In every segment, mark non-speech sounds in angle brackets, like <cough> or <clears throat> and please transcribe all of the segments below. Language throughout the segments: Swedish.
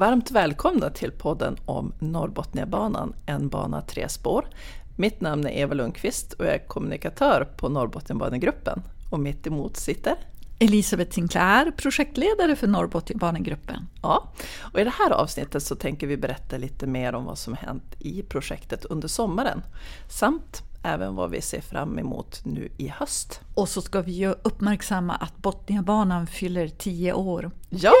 Varmt välkomna till podden om Norrbotniabanan, en bana tre spår. Mitt namn är Eva Lundqvist och jag är kommunikatör på Norrbotniabanegruppen. Och mitt emot sitter Elisabeth Sinclair, projektledare för Norrbotniabanegruppen. Ja, och i det här avsnittet så tänker vi berätta lite mer om vad som hänt i projektet under sommaren. Samt även vad vi ser fram emot nu i höst. Och så ska vi ju uppmärksamma att Botniabanan fyller 10 år. Ja!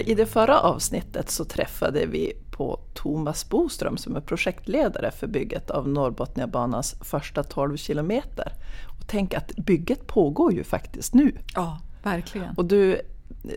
I det förra avsnittet så träffade vi på Thomas Boström som är projektledare för bygget av Norrbotniabanans första 12 kilometer. Och tänk att bygget pågår ju faktiskt nu. Ja, verkligen. Och du,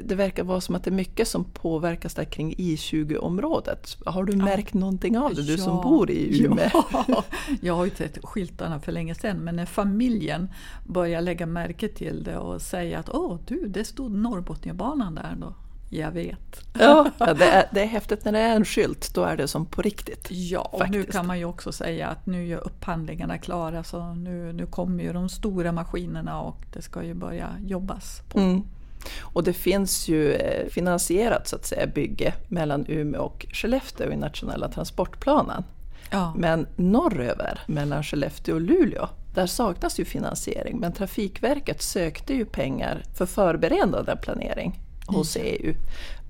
det verkar vara som att det är mycket som påverkas där kring I20-området. Har du märkt ja. någonting av det, du ja. som bor i Umeå? Ja. <laughs> Jag har ju sett skyltarna för länge sedan, men när familjen börjar lägga märke till det och säga att åh du, det stod Norrbotniabanan där då. Jag vet. <laughs> Ja, det är, det är häftigt när det är en skylt, då är det som på riktigt. Ja, och faktiskt. nu kan man ju också säga att nu är upphandlingarna klara så nu, nu kommer ju de stora maskinerna och det ska ju börja jobbas på. Mm. Och det finns ju eh, finansierat så att säga bygge mellan Umeå och Skellefteå i nationella transportplanen. Ja. Men norröver, mellan Skellefteå och Luleå, där saknas ju finansiering. Men Trafikverket sökte ju pengar för förberedande planering hos EU.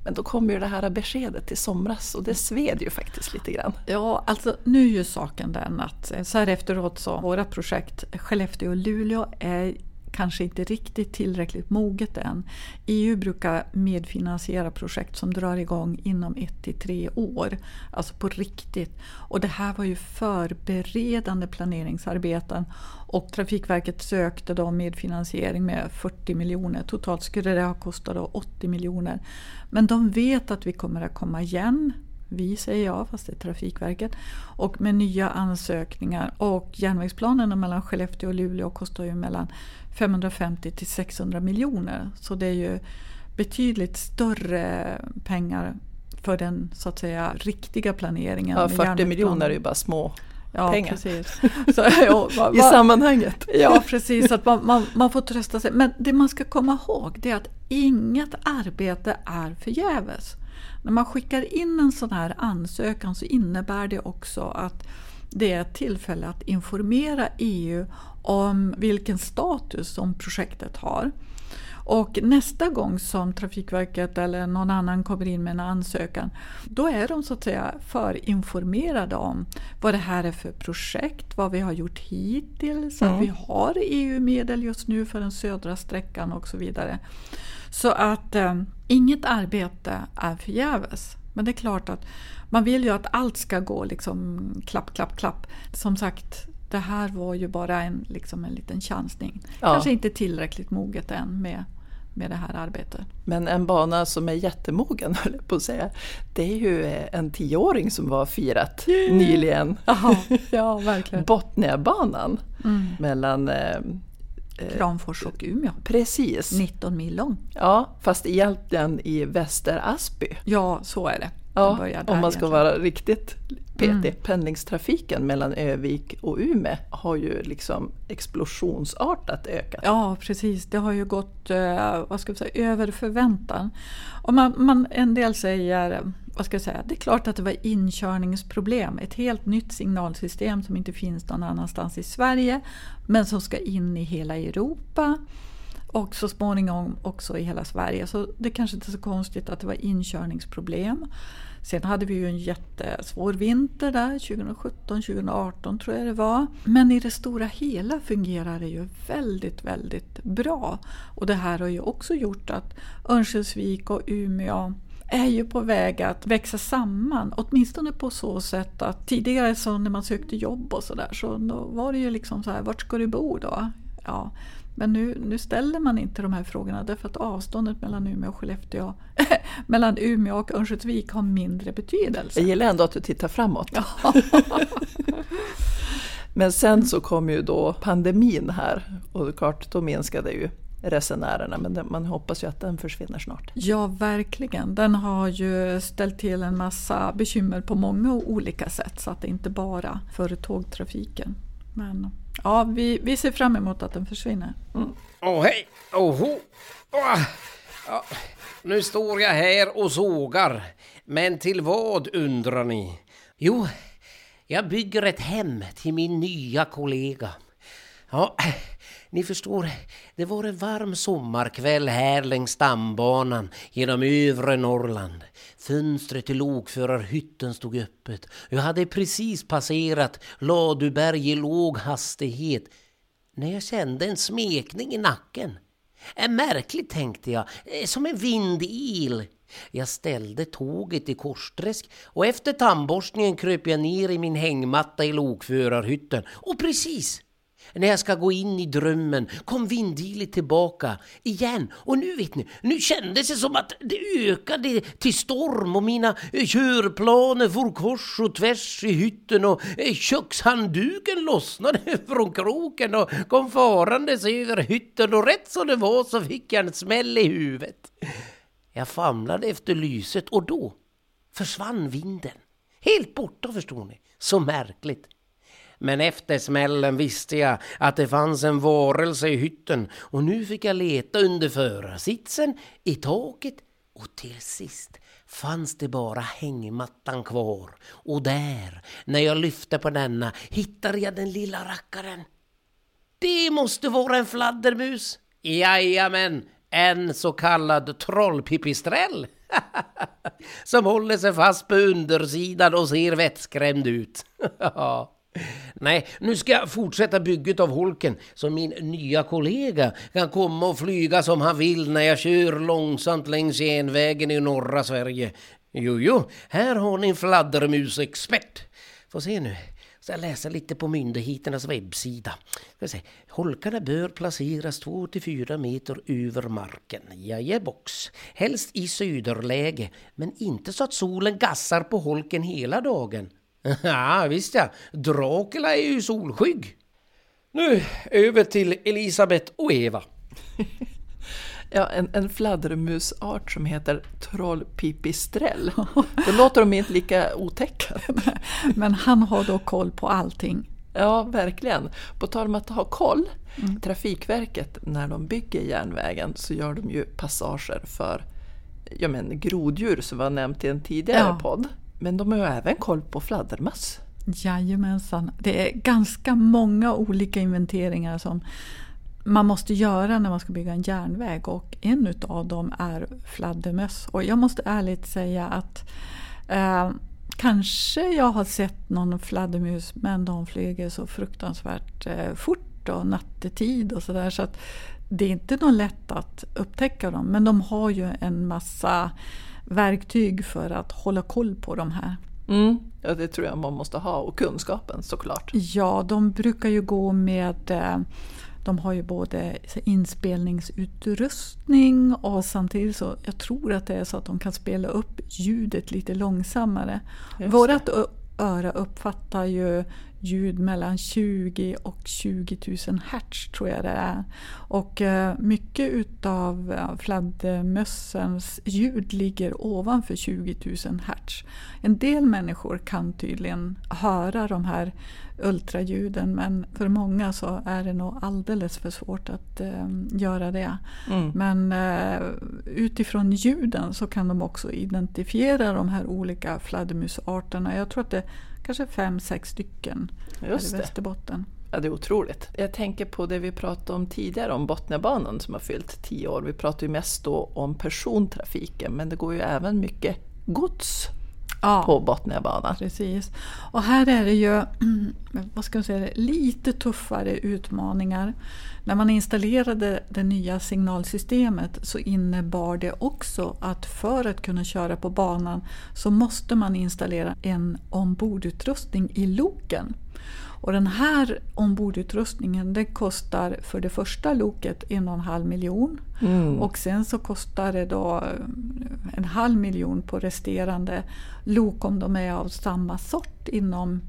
Men då kom ju det här beskedet i somras och det sved ju faktiskt lite grann. Ja, alltså nu är ju saken den att eh, så här efteråt så våra projekt Skellefteå och Luleå är kanske inte riktigt tillräckligt moget än. EU brukar medfinansiera projekt som drar igång inom ett till tre år. Alltså på riktigt. Och det här var ju förberedande planeringsarbeten och Trafikverket sökte då medfinansiering med 40 miljoner. Totalt skulle det ha kostat 80 miljoner. Men de vet att vi kommer att komma igen vi säger ja, fast det är Trafikverket. Och med nya ansökningar. Och järnvägsplanerna mellan Skellefteå och Luleå kostar ju mellan 550 till 600 miljoner. Så det är ju betydligt större pengar för den så att säga riktiga planeringen. Ja, 40 miljoner är ju bara små ja, pengar. Precis. <laughs> Så, ja, va, I sammanhanget. Ja, precis. Att man, man, man, får trösta sig. Men det man ska komma ihåg det är att inget arbete är förgäves. När man skickar in en sån här ansökan så innebär det också att det är ett tillfälle att informera EU om vilken status som projektet har. Och nästa gång som Trafikverket eller någon annan kommer in med en ansökan, då är de så att säga förinformerade om vad det här är för projekt, vad vi har gjort hittills, mm. att vi har EU-medel just nu för den södra sträckan och så vidare. Så att eh, inget arbete är förgäves. Men det är klart att man vill ju att allt ska gå liksom klapp, klapp, klapp. Som sagt, det här var ju bara en, liksom en liten chansning. Ja. Kanske inte tillräckligt moget än med, med det här arbetet. Men en bana som är jättemogen, <laughs> höll jag på att säga. Det är ju en tioåring som var firat nyligen. Aha, <laughs> ja, verkligen. Botniabanan mm. mellan eh, Eh, Kramfors och Umeå. Precis. 19 mil lång. Ja, fast egentligen i Väster Asby. Ja, så är det. Ja, om man ska egentligen. vara riktigt petig. Mm. Pendlingstrafiken mellan Övik och Umeå har ju liksom explosionsartat ökat. Ja, precis. Det har ju gått eh, vad ska vi säga, över förväntan. Och man, man, en del säger vad ska jag säga, det är klart att det var inkörningsproblem. Ett helt nytt signalsystem som inte finns någon annanstans i Sverige men som ska in i hela Europa och så småningom också i hela Sverige. Så det kanske inte är så konstigt att det var inkörningsproblem. Sen hade vi ju en jättesvår vinter där, 2017, 2018 tror jag det var. Men i det stora hela fungerar det ju väldigt, väldigt bra. Och det här har ju också gjort att Örnsköldsvik och Umeå är ju på väg att växa samman. Åtminstone på så sätt att tidigare så när man sökte jobb och sådär så då var det ju liksom så här, vart ska du bo då? Ja, men nu, nu ställer man inte de här frågorna därför att avståndet mellan Umeå och Skellefteå, <laughs> mellan Umeå och Örnsköldsvik har mindre betydelse. Jag gillar ändå att du tittar framåt. <laughs> Men sen så kom ju då pandemin här och klart då minskade ju resenärerna. Men man hoppas ju att den försvinner snart. Ja, verkligen. Den har ju ställt till en massa bekymmer på många olika sätt så att det inte bara för tågtrafiken. Men ja, vi, vi ser fram emot att den försvinner. Mm. Oh, hej! Oho! oh. Ja, nu står jag här och sågar. Men till vad undrar ni? Jo, jag bygger ett hem till min nya kollega. Ja, ni förstår, det var en varm sommarkväll här längs stambanan genom övre Norrland. Fönstret till lokförarhytten stod öppet. Jag hade precis passerat Laduberg i låg hastighet när jag kände en smekning i nacken. Märkligt tänkte jag, eh, som en vindil. Jag ställde tåget i Korsträsk och efter tandborstningen kröp jag ner i min hängmatta i lokförarhytten. Och precis när jag ska gå in i drömmen kom vindiligt tillbaka igen. Och nu vet ni, nu kändes det som att det ökade till storm och mina eh, körplaner for kors och tvärs i hytten och eh, kökshandduken lossnade <laughs> från kroken och kom farandes över hytten och rätt som det var så fick jag en smäll i huvudet. Jag famlade efter lyset och då försvann vinden. Helt borta förstår ni. Så märkligt. Men efter smällen visste jag att det fanns en varelse i hytten och nu fick jag leta under förarsitsen, i taket och till sist fanns det bara hängmattan kvar. Och där, när jag lyfte på denna, hittade jag den lilla rackaren. Det måste vara en fladdermus! Jajamän, en så kallad trollpipistrell. <laughs> Som håller sig fast på undersidan och ser vettskrämd ut. <laughs> Nej, nu ska jag fortsätta bygget av holken så min nya kollega kan komma och flyga som han vill när jag kör långsamt längs järnvägen i norra Sverige. Jo, jo, här har ni en fladdermusexpert. Få se nu. Så jag läser lite på myndigheternas webbsida. Ska se. Holkarna bör placeras 2-4 meter över marken. Jajebox. Helst i söderläge, men inte så att solen gassar på holken hela dagen. <laughs> Ja, visst ja. Dracula är ju solskygg. Nu över till Elisabeth och Eva. <laughs> Ja, en, en fladdermusart som heter trollpipistrell. <laughs> Då låter de inte lika otäcka. Men han har då koll på allting. Ja, verkligen. På tal om att ha koll. Mm. Trafikverket, när de bygger järnvägen så gör de ju passager för ja, men, groddjur som var nämnt i en tidigare ja. podd. Men de har ju även koll på fladdermöss. Jajamensan. Det är ganska många olika inventeringar som man måste göra när man ska bygga en järnväg och en av dem är fladdermöss. Och jag måste ärligt säga att eh, kanske jag har sett någon fladdermus men de flyger så fruktansvärt eh, fort och nattetid och sådär så att det är inte lätt att upptäcka dem men de har ju en massa verktyg för att hålla koll på de här. Mm, ja, det tror jag man måste ha och kunskapen såklart. Ja, de brukar ju gå med eh, de har ju både inspelningsutrustning och samtidigt så, jag tror att det är så att de kan spela upp ljudet lite långsammare. Vårat öra uppfattar ju ljud mellan 20 och 20 000 hertz tror jag det är. Och eh, mycket utav fladdermössens ljud ligger ovanför 20 000 hertz. En del människor kan tydligen höra de här ultraljuden men för många så är det nog alldeles för svårt att eh, göra det. Mm. Men eh, utifrån ljuden så kan de också identifiera de här olika fladdermusarterna. Jag tror att det kanske fem, sex stycken Just här i Västerbotten. Ja, det är otroligt. Jag tänker på det vi pratade om tidigare, om Botniabanan som har fyllt tio år. Vi pratar ju mest då om persontrafiken, men det går ju även mycket gods ja, på Botniabanan. Precis. Och här är det ju <clears throat> vad ska jag säga, lite tuffare utmaningar. När man installerade det nya signalsystemet så innebar det också att för att kunna köra på banan så måste man installera en ombordutrustning i loken. Och den här ombordutrustningen den kostar för det första loket en och en halv miljon. Mm. Och sen så kostar det då en halv miljon på resterande lok om de är av samma sort inom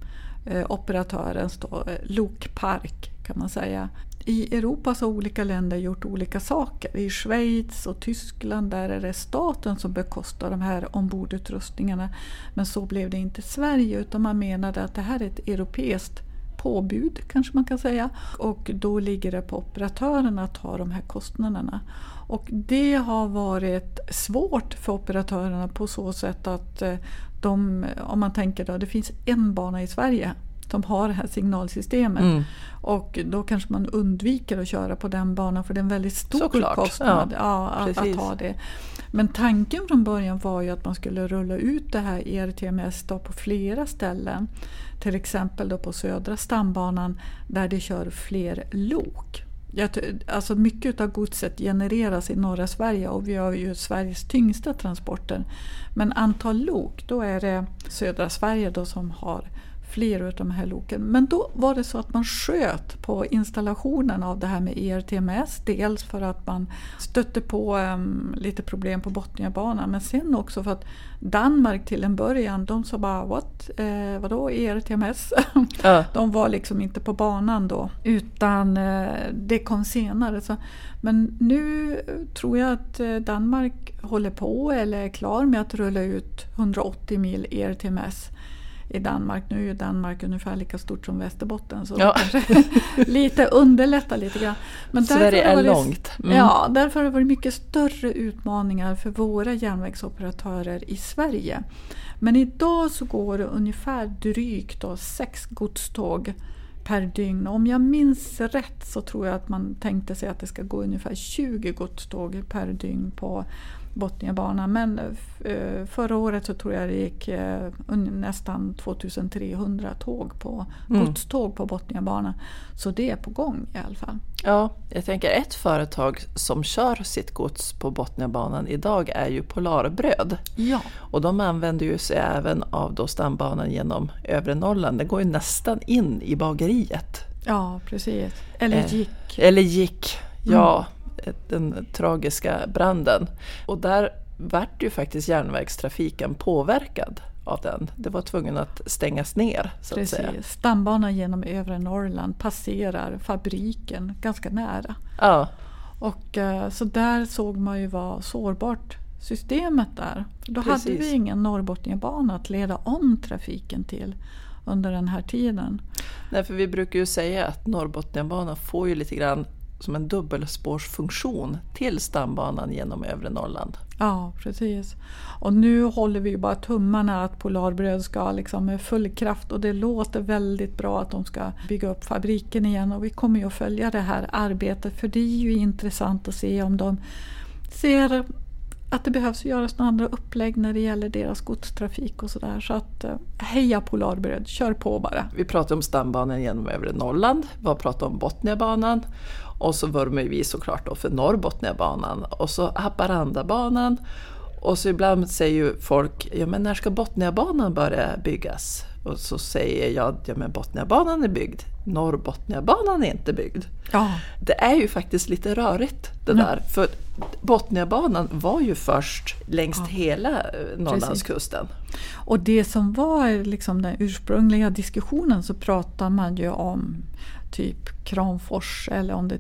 eh, operatörens då, eh, lokpark kan man säga. i Europa så har olika länder gjort olika saker. I Schweiz och Tyskland där är det staten som bekostar de här ombordutrustningarna. Men så blev det inte i Sverige utan man menade att det här är ett europeiskt påbud kanske man kan säga. Och då ligger det på operatörerna att ta de här kostnaderna. Och det har varit svårt för operatörerna på så sätt att eh, de, om man tänker då, det finns en bana i Sverige som har det här signalsystemet. Mm. Och då kanske man undviker att köra på den banan för det är en väldigt stor Såklart. kostnad ja, att, att, ha det. Men tanken från början var ju att man skulle rulla ut det här ERTMS på flera ställen. Till exempel då på södra stambanan där det kör fler lok. Alltså mycket av godset genereras i norra Sverige och vi har ju Sveriges tyngsta transporter. Men antal lok, då är det södra Sverige då som har fler av de här loken. Men då var det så att man sköt på installationen av det här med ERTMS. Dels för att man stötte på um, lite problem på Botniabanan men sen också för att Danmark till en början, de sa bara what? Eh, vadå ERTMS? <laughs> Ja. de var liksom inte på banan då utan eh, det kom senare. Så, men nu tror jag att eh, Danmark håller på eller är klar med att rulla ut 180 mil ERTMS i Danmark. Nu är ju Danmark ungefär lika stort som Västerbotten så ja. <laughs> lite underlättar lite grann. Men Sverige är varit, långt. Mm. Ja, därför har det varit mycket större utmaningar för våra järnvägsoperatörer i Sverige. Men idag så går det ungefär drygt då, sex godståg per dygn. Om jag minns rätt så tror jag att man tänkte sig att det ska gå ungefär 20 godståg per dygn på Botniabanan. Men eh, förra året så tror jag det gick eh, nästan 2300 tåg på, mm. godståg på Botniabanan. Så det är på gång i alla fall. Ja, jag tänker ett företag som kör sitt gods på Botniabanan idag är ju Polarbröd. Ja. Och de använder ju sig även av då stambanan genom övre Norrland. Den går ju nästan in i bageriet. Ja, precis. Eller eh, gick. Eller gick, ja. Mm den tragiska branden. Och där vart ju faktiskt järnvägstrafiken påverkad av den. Det var tvungen att stängas ner. Så Precis. att säga. Stambanan genom övre Norrland passerar fabriken ganska nära. Ja. Och, eh, så där såg man ju vad sårbart systemet där. Då Precis. hade vi ingen Norrbotniabana att leda om trafiken till under den här tiden. Nej, för vi brukar ju säga att Norrbotniabanan får ju lite grann som en dubbelspårsfunktion till stambanan genom övre Norrland. Ja, precis. Och nu håller vi ju bara tummarna att Polarbröd ska liksom med full kraft och det låter väldigt bra att de ska bygga upp fabriken igen och vi kommer ju att följa det här arbetet för det är ju intressant att se om de ser att det behövs göras några andra upplägg när det gäller deras godstrafik och sådär. Så att eh, heja Polarbröd, kör på bara. Vi pratade om stambanan genom övre Norrland, vi har pratat om Botniabanan och så vurmar vi såklart då för Norrbotniabanan och så Haparandabanan. Och så ibland säger ju folk, ja men när ska Botniabanan börja byggas? Och så säger jag, ja men Botniabanan är byggd, Norrbotniabanan är inte byggd. Ja. Det är ju faktiskt lite rörigt det där. För Botniabanan var ju först längs ja. hela eh, Norrlandskusten. Och det som var liksom den ursprungliga diskussionen så pratar man ju om typ Kramfors eller om det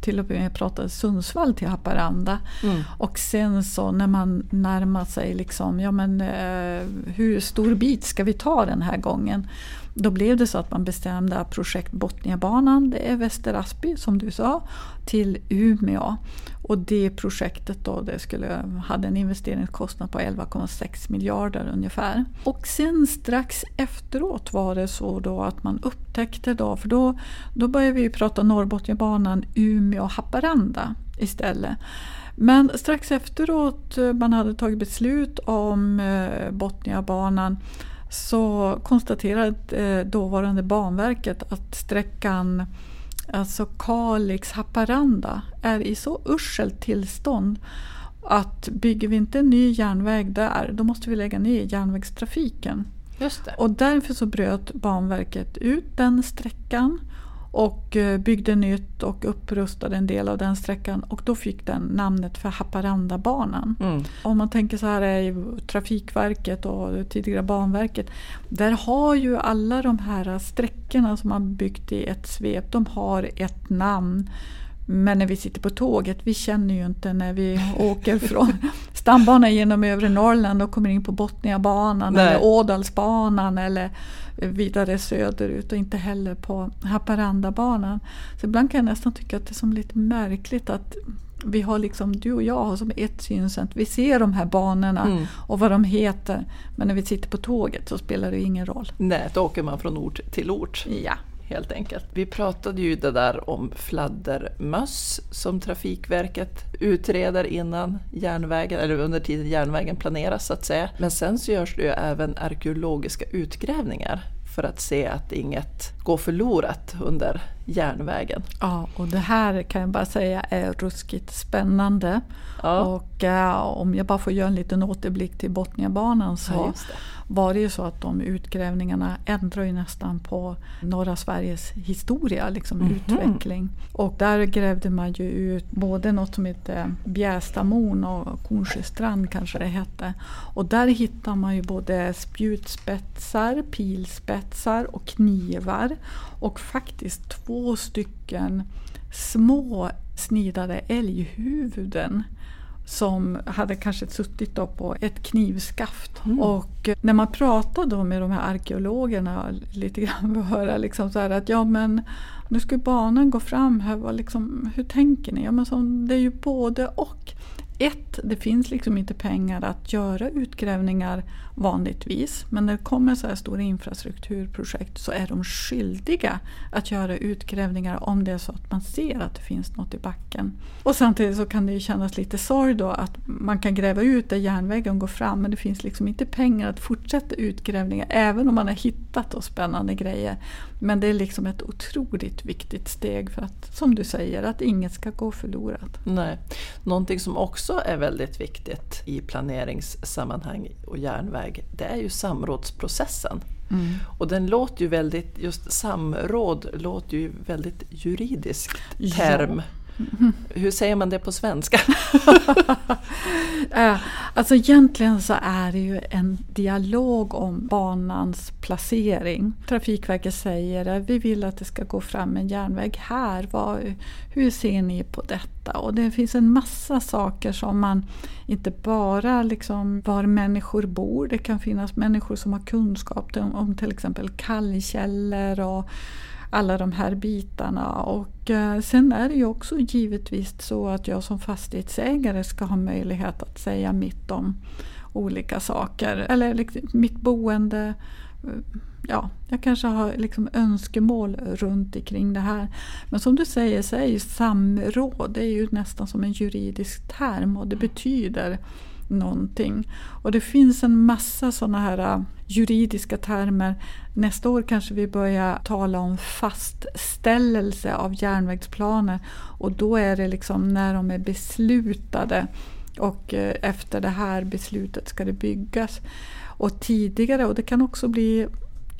till och med pratade Sundsvall till Haparanda. Mm. Och sen så när man närmar sig liksom, ja men eh, hur stor bit ska vi ta den här gången? Då blev det så att man bestämde att projekt Botniabanan, det är Väster Asby som du sa, till Umeå. Och det projektet då, det skulle, hade en investeringskostnad på 11,6 miljarder ungefär. Och sen strax efteråt var det så då att man upptäckte då, för då, då började vi prata Norrbotniabanan Umeå-Haparanda istället. Men strax efteråt eh, man hade tagit beslut om eh, Botniabanan så konstaterade eh, dåvarande Banverket att sträckan alltså Kalix-Haparanda är i så uselt tillstånd att bygger vi inte en ny järnväg där då måste vi lägga ner järnvägstrafiken. Och därför så bröt Banverket ut den sträckan och eh, byggde nytt och upprustade en del av den sträckan och då fick den namnet för Haparandabanan. Mm. Om man tänker så här är Trafikverket och tidigare Banverket. Där har ju alla de här sträckorna som man byggt i ett svep, de har ett namn. Men när vi sitter på tåget, vi känner ju inte när vi åker från <laughs> stambanan genom övre Norrland och kommer in på Botniabanan Nej. eller Ådalsbanan eller vidare söderut och inte heller på Haparandabanan. Så ibland kan jag nästan tycka att det är som lite märkligt att vi har liksom, du och jag har som ett synsätt. Vi ser de här banorna mm. och vad de heter. Men när vi sitter på tåget så spelar det ingen roll. Nej, då åker man från ort till ort. Ja helt enkelt. Vi pratade ju det där om fladdermöss som Trafikverket utreder innan järnvägen, eller under tiden järnvägen planeras så att säga. Men sen så görs det ju även arkeologiska utgrävningar för att se att inget går förlorat under järnvägen. Ja, och det här kan jag bara säga är ruskigt spännande. Ja. Och äh, om jag bara får göra en liten återblick till Botniabanan så ja, var det ju så att de utgrävningarna ändrar ju nästan på norra Sveriges historia, liksom mm -hmm. utveckling. Och där grävde man ju ut både något som heter Bjästamon och Kornsjöstrand kanske det hette. Och där hittar man ju både spjutspetsar, pilspetsar och knivar. Och faktiskt två stycken små snidade älghuvuden som hade kanske suttit på ett knivskaft. Mm. Och när man pratade med de här arkeologerna lite grann <laughs> och höra liksom så att ja men nu ska banan gå fram här, liksom, hur tänker ni? Ja, men så, det är ju både och. Ett, det finns liksom inte pengar att göra utgrävningar vanligtvis. Men när det kommer så här stora infrastrukturprojekt så är de skyldiga att göra utgrävningar om det är så att man ser att det finns något i backen. Och samtidigt så kan det ju kännas lite sorg då att man kan gräva ut där järnvägen går fram men det finns liksom inte pengar att fortsätta utgrävningar även om man har hittat då spännande grejer. Men det är liksom ett otroligt viktigt steg för att, som du säger, att inget ska gå förlorat. Nej. Någonting som också är väldigt viktigt i planeringssammanhang och järnväg, det är ju samrådsprocessen. Mm. Och den låter ju väldigt, just samråd låter ju väldigt juridisk term. Ja. Hur säger man det på svenska? <laughs> Eh, alltså egentligen så är det ju en dialog om banans placering. Trafikverket säger att vi vill att det ska gå fram en järnväg här. Vad, hur ser ni på detta? Och det finns en massa saker som man inte bara liksom var människor bor. Det kan finnas människor som har kunskap om, om till exempel kallkällor och alla de här bitarna. Och eh, sen är det ju också givetvis så att jag som fastighetsägare ska ha möjlighet att säga mitt om olika saker. Eller liksom mitt boende. Eh, ja, jag kanske har liksom önskemål runt omkring det här. Men som du säger så är ju samråd det är ju nästan som en juridisk term och det betyder någonting. Och det finns en massa sådana här äh, juridiska termer. Nästa år kanske vi börjar tala om fastställelse av järnvägsplaner och då är det liksom när de är beslutade och äh, efter det här beslutet ska det byggas. Och tidigare, och det kan också bli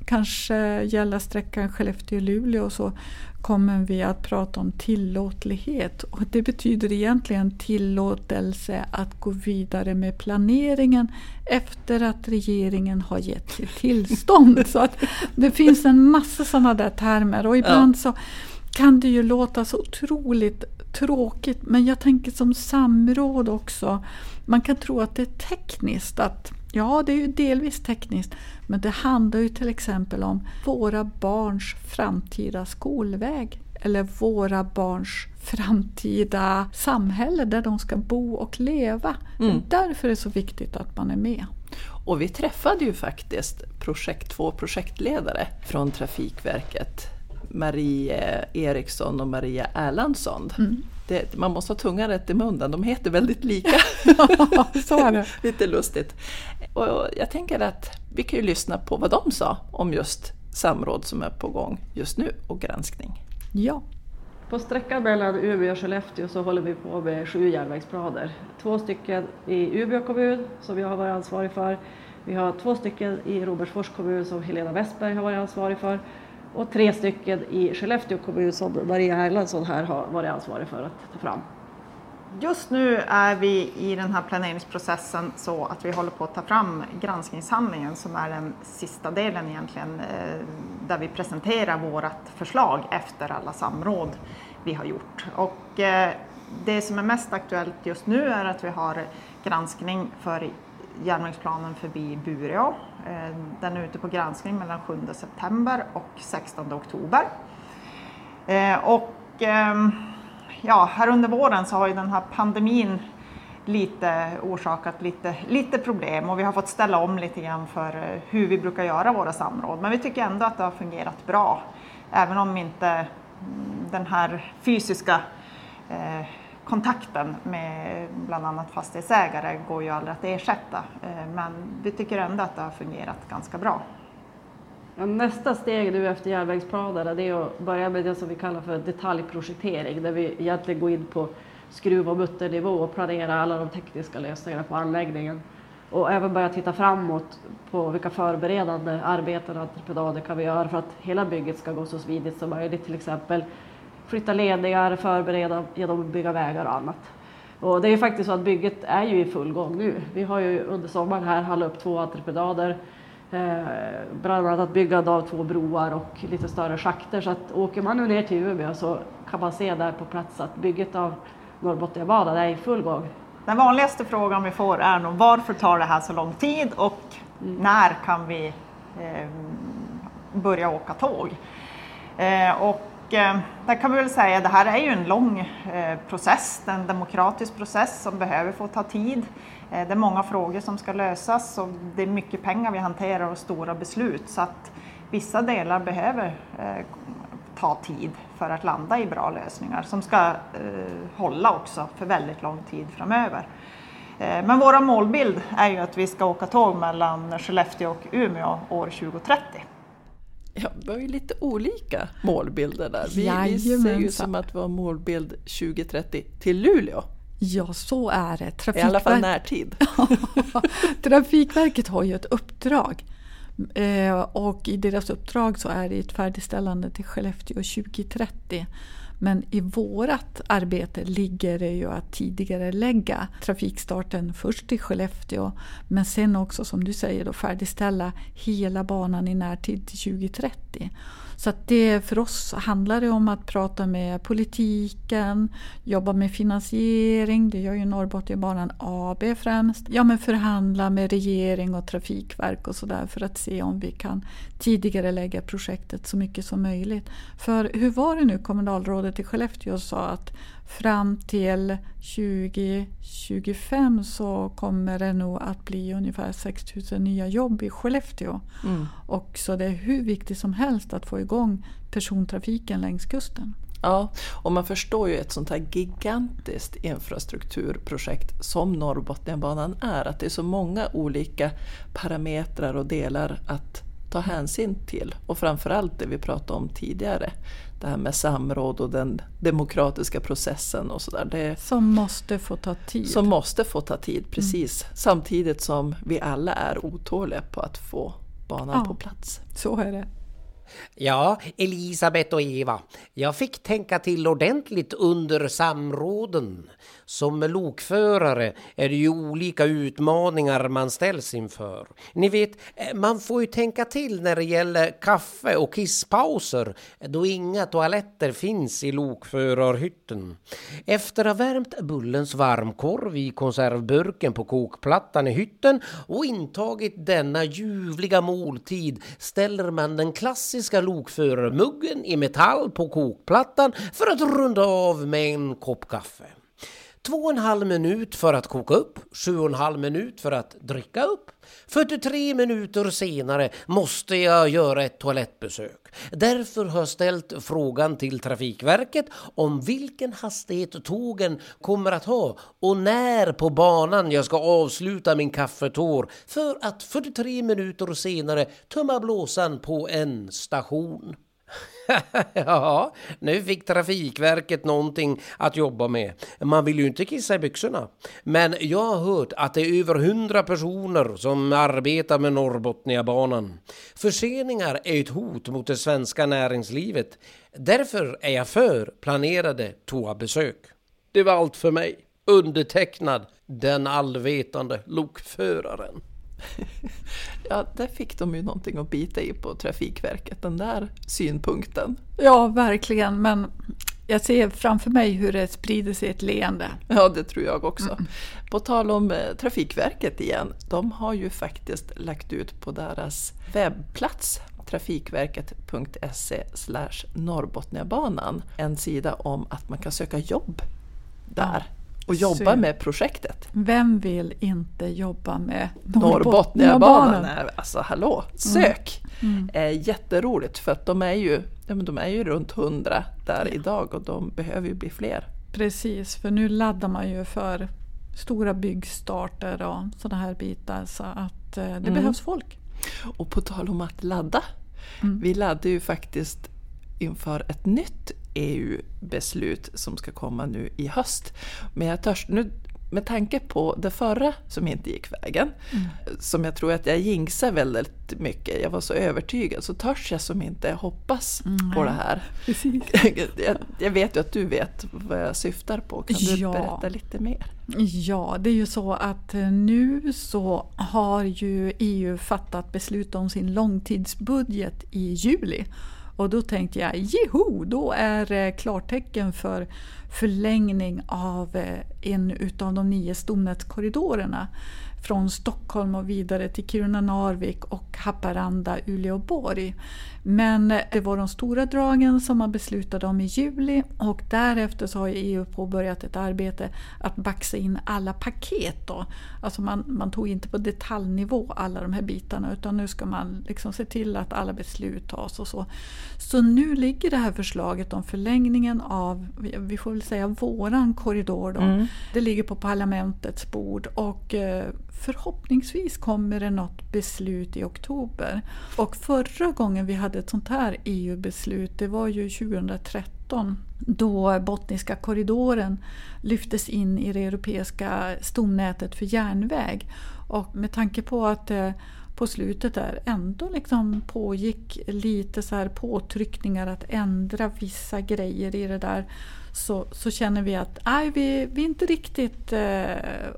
kanske gälla sträckan Skellefteå-Luleå så kommer vi att prata om tillåtlighet. Och det betyder egentligen tillåtelse att gå vidare med planeringen efter att regeringen har gett sitt tillstånd. <laughs> så att det finns en massa sådana där termer och ibland ja. så kan det ju låta så otroligt tråkigt men jag tänker som samråd också. Man kan tro att det är tekniskt att Ja, det är ju delvis tekniskt, men det handlar ju till exempel om våra barns framtida skolväg eller våra barns framtida samhälle där de ska bo och leva. Mm. Därför är det så viktigt att man är med. Och vi träffade ju faktiskt projekt, två projektledare från Trafikverket. Marie Eriksson och Maria Erlandsson. Mm det, man måste ha tungan rätt i munnen, de heter väldigt lika. <laughs> så är det. <laughs> Lite lustigt. Och jag tänker att vi kan ju lyssna på vad de sa om just samråd som är på gång just nu och granskning. Ja. På sträckan mellan Umeå och Skellefteå så håller vi på med sju järnvägsplaner. Två stycken i Umeå kommun som jag har varit ansvarig för. Vi har två stycken i Robertsfors kommun som Helena Westberg har varit ansvarig för och tre stycken i Skellefteå kommun som Maria Erlandsson här har varit ansvarig för att ta fram. Just nu är vi i den här planeringsprocessen så att vi håller på att ta fram granskningshandlingen som är den sista delen egentligen eh, där vi presenterar vårt förslag efter alla samråd vi har gjort. Och eh, det som är mest aktuellt just nu är att vi har granskning för järnvägsplanen förbi Bureå. Eh, den är ute på granskning mellan 7 september och 16 oktober. Eh, och ehm, ja, här under våren så har ju den här pandemin lite orsakat lite, lite problem och vi har fått ställa om lite grann för eh, hur vi brukar göra våra samråd. Men vi tycker ändå att det har fungerat bra. Även om inte mm, den här fysiska eh, kontakten med bland annat fastighetsägare går ju aldrig att ersätta. Eh, men vi tycker ändå att det har fungerat ganska bra. Nästa steg nu efter järnvägsplanerna det är att börja med det som vi kallar för detaljprojektering där vi egentligen går in på skruv och mutternivå och planerar alla de tekniska lösningarna på anläggningen. Och även börja titta framåt på vilka förberedande arbeten och entreprenader kan vi göra för att hela bygget ska gå så smidigt som möjligt. Till exempel flytta ledningar, förbereda genom att bygga vägar och annat. Och det är faktiskt så att bygget är ju i full gång nu. Vi har ju under sommaren här handlat upp två entreprenader Eh, bland annat byggande av två broar och lite större schakter. Så att åker man nu ner till Umeå så kan man se där på plats att bygget av Norrbotniabanan är i full gång. Den vanligaste frågan vi får är nog varför tar det här så lång tid och mm. när kan vi eh, börja åka tåg? Eh, och Eh, där kan vi väl säga att det här är ju en lång eh, process, en demokratisk process som behöver få ta tid. Eh, det är många frågor som ska lösas och det är mycket pengar vi hanterar och stora beslut så att vissa delar behöver eh, ta tid för att landa i bra lösningar som ska eh, hålla också för väldigt lång tid framöver. Eh, men vår målbild är ju att vi ska åka tåg mellan Skellefteå och Umeå år 2030. Ja, vi har ju lite olika målbilder där. Vi, vi ser ju som att har målbild 2030 till Luleå. Ja, så är det. Trafikverk... I alla fall närtid. <laughs> Trafikverket har ju ett uppdrag. Eh, och i deras uppdrag så är det ett färdigställande till Skellefteå 2030. Men i vårt arbete ligger det ju att tidigare lägga trafikstarten först i Skellefteå men sen också som du säger då färdigställa hela banan i närtid till 2030. Så att det, för oss handlar det om att prata med politiken, jobba med finansiering, det gör ju Norrbotniabanan AB främst. Ja men förhandla med regering och trafikverk och sådär för att se om vi kan tidigare lägga projektet så mycket som möjligt. För hur var det nu kommunalrådet i Skellefteå sa att fram till 2025 så kommer det nog att bli ungefär 6 000 nya jobb i Skellefteå. Mm. Och så det är hur viktigt som helst att få igång persontrafiken längs kusten. Ja, och man förstår ju ett sånt här gigantiskt infrastrukturprojekt som Norrbotniabanan är, att det är så många olika parametrar och delar att ta hänsyn till. Och framförallt det vi pratade om tidigare, det här med samråd och den demokratiska processen och sådär. Som måste få ta tid. Som måste få ta tid, precis. Mm. Samtidigt som vi alla är otåliga på att få banan ja, på plats. Så är det. Ja, Elisabeth och Eva, jag fick tänka till ordentligt under samråden. Som lokförare är det ju olika utmaningar man ställs inför. Ni vet, eh, man får ju tänka till när det gäller kaffe och kisspauser då inga toaletter finns i lokförarhytten. Efter att ha värmt Bullens varmkorv i konservburken på kokplattan i hytten och intagit denna ljuvliga måltid ställer man den klassiska lokförarmuggen i metall på kokplattan för att runda av med en kopp kaffe. Två och en halv minut för att koka upp, sju och en halv minut för att dricka upp. 43 minuter senare måste jag göra ett toalettbesök. Därför har jag ställt frågan till Trafikverket om vilken hastighet tågen kommer att ha och när på banan jag ska avsluta min kaffetår för att 43 minuter senare tömma blåsan på en station. <laughs> ja, nu fick Trafikverket någonting att jobba med. Man vill ju inte kissa i byxorna. Men jag har hört att det är över hundra personer som arbetar med Norrbotniabanan. Förseningar är ett hot mot det svenska näringslivet. Därför är jag för planerade toabesök. Det var allt för mig. Undertecknad den allvetande lokföraren. <laughs> ja, där fick de ju någonting att bita i på Trafikverket, den där synpunkten. Ja, verkligen, men jag ser framför mig hur det sprider sig ett leende. Ja, det tror jag också. Mm. På tal om eh, Trafikverket igen, de har ju faktiskt lagt ut på deras webbplats trafikverket.se Norrbotniabanan en sida om att man kan söka jobb där och jobba med projektet. Vem vill inte jobba med Norrbotniabanan? Norrbotnia alltså hallå, sök! Mm. Mm. jätteroligt för att de är ju, ja, men de är ju runt hundra där ja. idag och de behöver ju bli fler. Precis, för nu laddar man ju för stora byggstarter och sådana här bitar så att eh, det mm. behövs folk. Och på tal om att ladda, mm. vi laddar ju faktiskt inför ett nytt EU-beslut som ska komma nu i höst. Men jag törs, nu, med tanke på det förra som inte gick vägen, mm. som jag tror att jag jinxar väldigt mycket, jag var så övertygad, så törs jag som inte hoppas mm. på det här. <laughs> <laughs> jag, jag, vet ju att du vet vad jag syftar på, kan du ja. berätta lite mer? Ja, det är ju så att eh, nu så har ju EU fattat beslut om sin långtidsbudget i juli. Och då tänkte jag, jeho, då är det klartecken för förlängning av eh, en utav de nio stomnätskorridorerna från Stockholm och vidare till Kiruna, Narvik och Haparanda, Uleåborg. Men det var de stora dragen som man beslutade om i juli och därefter så har EU påbörjat ett arbete att baxa in alla paket. Då. Alltså man, man tog inte på detaljnivå alla de här bitarna utan nu ska man liksom se till att alla beslut tas och så. Så nu ligger det här förslaget om förlängningen av, vi får väl säga våran korridor då. Mm. Det ligger på parlamentets bord och eh, förhoppningsvis kommer det något beslut i oktober. Och förra gången vi hade ett sånt här EU-beslut, det var ju 2013 då Botniska korridoren lyftes in i det europeiska stomnätet för järnväg. Och med tanke på att det på slutet där ändå liksom pågick lite så påtryckningar att ändra vissa grejer i det där så, så känner vi att nej, vi, vi är inte riktigt eh,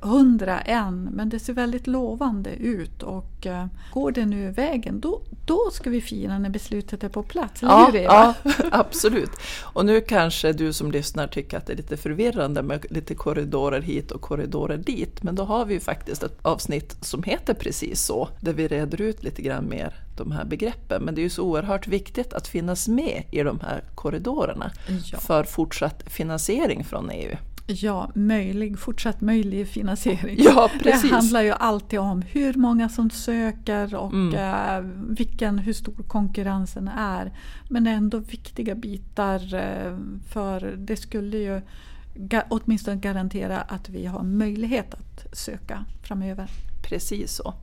hundra än men det ser väldigt lovande ut och eh, går det nu vägen då, då ska vi fira när beslutet är på plats. Eller ja, hur Eva? Ja, <laughs> absolut. Och nu kanske du som lyssnar tycker att det är lite förvirrande med lite korridorer hit och korridorer dit men då har vi ju faktiskt ett avsnitt som heter precis så där vi reder ut lite grann mer de här begreppen. Men det är ju så oerhört viktigt att finnas med i de här korridorerna ja. för fortsatt finansiering från EU. Ja, möjlig, fortsatt möjlig finansiering. <laughs> Ja, precis. Det handlar ju alltid om hur många som söker och mm. eh, vilken, hur stor konkurrensen är. Men det är ändå viktiga bitar eh, för det skulle ju åtminstone garantera att vi har möjlighet att söka framöver. Precis så.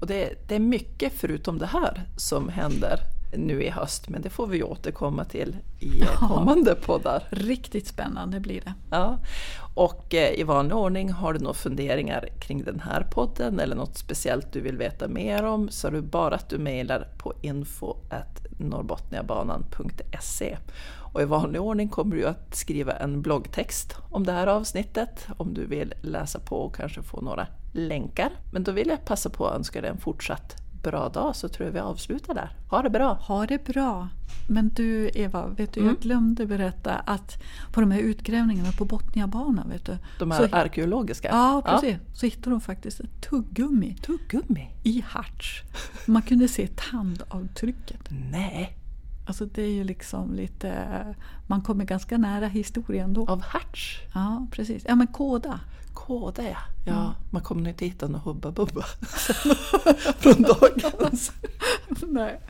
Och det, det är mycket förutom det här som händer nu i höst, men det får vi återkomma till i ja, kommande poddar. Riktigt spännande blir det. Ja. Och eh, i vanlig ordning, har du några funderingar kring den här podden eller något speciellt du vill veta mer om så är det bara att du mejlar på info.norrbotniabanan.se. Och i vanlig ordning kommer du att skriva en bloggtext om det här avsnittet om du vill läsa på och kanske få några länkar. Men då vill jag passa på att önska dig en fortsatt bra dag så tror jag vi avslutar där. Ha det bra! Ha det bra! Men du Eva, vet du, mm. jag glömde berätta att på de här utgrävningarna på Botniabanan, vet du, de här så, arkeologiska? Ja, precis. Ja. Så hittade de faktiskt ett tuggummi, tuggummi i harts. Man kunde se tandavtrycket. Nej! Alltså det är ju liksom lite, man kommer ganska nära historien då. Av harts? Ja, precis. Ja men kåda. Kåda ja. ja mm. Man kommer inte hitta något Hubba Bubba <laughs> från dagens. <laughs> Nej.